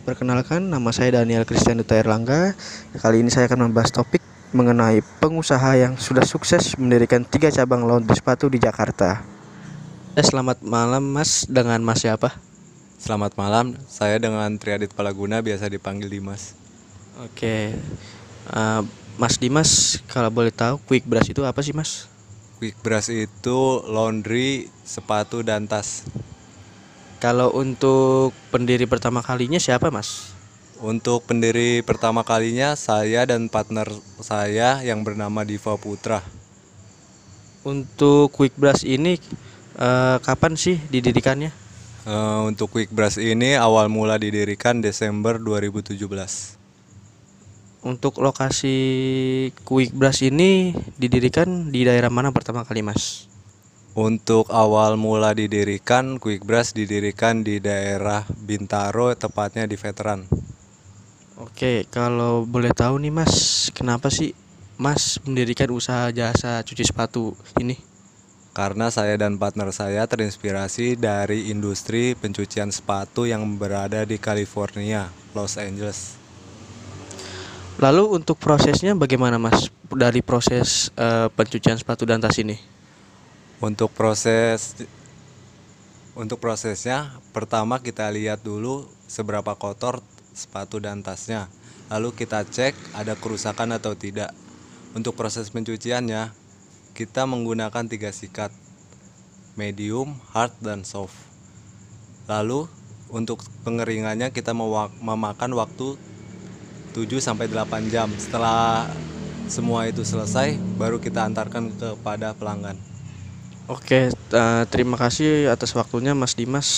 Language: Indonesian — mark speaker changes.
Speaker 1: Perkenalkan, nama saya Daniel Christian Duta Erlangga. Kali ini saya akan membahas topik mengenai pengusaha yang sudah sukses mendirikan tiga cabang laundry sepatu di Jakarta. Eh, selamat malam Mas, dengan Mas siapa?
Speaker 2: Selamat malam, saya dengan Triadit Palaguna biasa dipanggil Dimas.
Speaker 1: Oke, eh, Mas Dimas, kalau boleh tahu Quick Brush itu apa sih Mas?
Speaker 2: Quick Brush itu laundry, sepatu, dan tas.
Speaker 1: Kalau untuk pendiri pertama kalinya siapa Mas?
Speaker 2: Untuk pendiri pertama kalinya saya dan partner saya yang bernama Diva Putra.
Speaker 1: Untuk Quick Brush ini eh, kapan sih didirikannya?
Speaker 2: Eh, untuk Quick Brush ini awal mula didirikan Desember 2017.
Speaker 1: Untuk lokasi Quick Brush ini didirikan di daerah mana pertama kali Mas?
Speaker 2: Untuk awal mula didirikan, Quick Brush didirikan di daerah Bintaro, tepatnya di Veteran.
Speaker 1: Oke, kalau boleh tahu nih Mas, kenapa sih Mas mendirikan usaha jasa cuci sepatu ini?
Speaker 2: Karena saya dan partner saya terinspirasi dari industri pencucian sepatu yang berada di California, Los Angeles.
Speaker 1: Lalu untuk prosesnya bagaimana Mas? Dari proses eh, pencucian sepatu dan tas ini?
Speaker 2: Untuk proses untuk prosesnya pertama kita lihat dulu seberapa kotor sepatu dan tasnya. Lalu kita cek ada kerusakan atau tidak. Untuk proses pencuciannya kita menggunakan tiga sikat. Medium, hard dan soft. Lalu untuk pengeringannya kita memakan waktu 7 sampai 8 jam. Setelah semua itu selesai baru kita antarkan kepada pelanggan.
Speaker 1: Oke, eh, terima kasih atas waktunya Mas Dimas.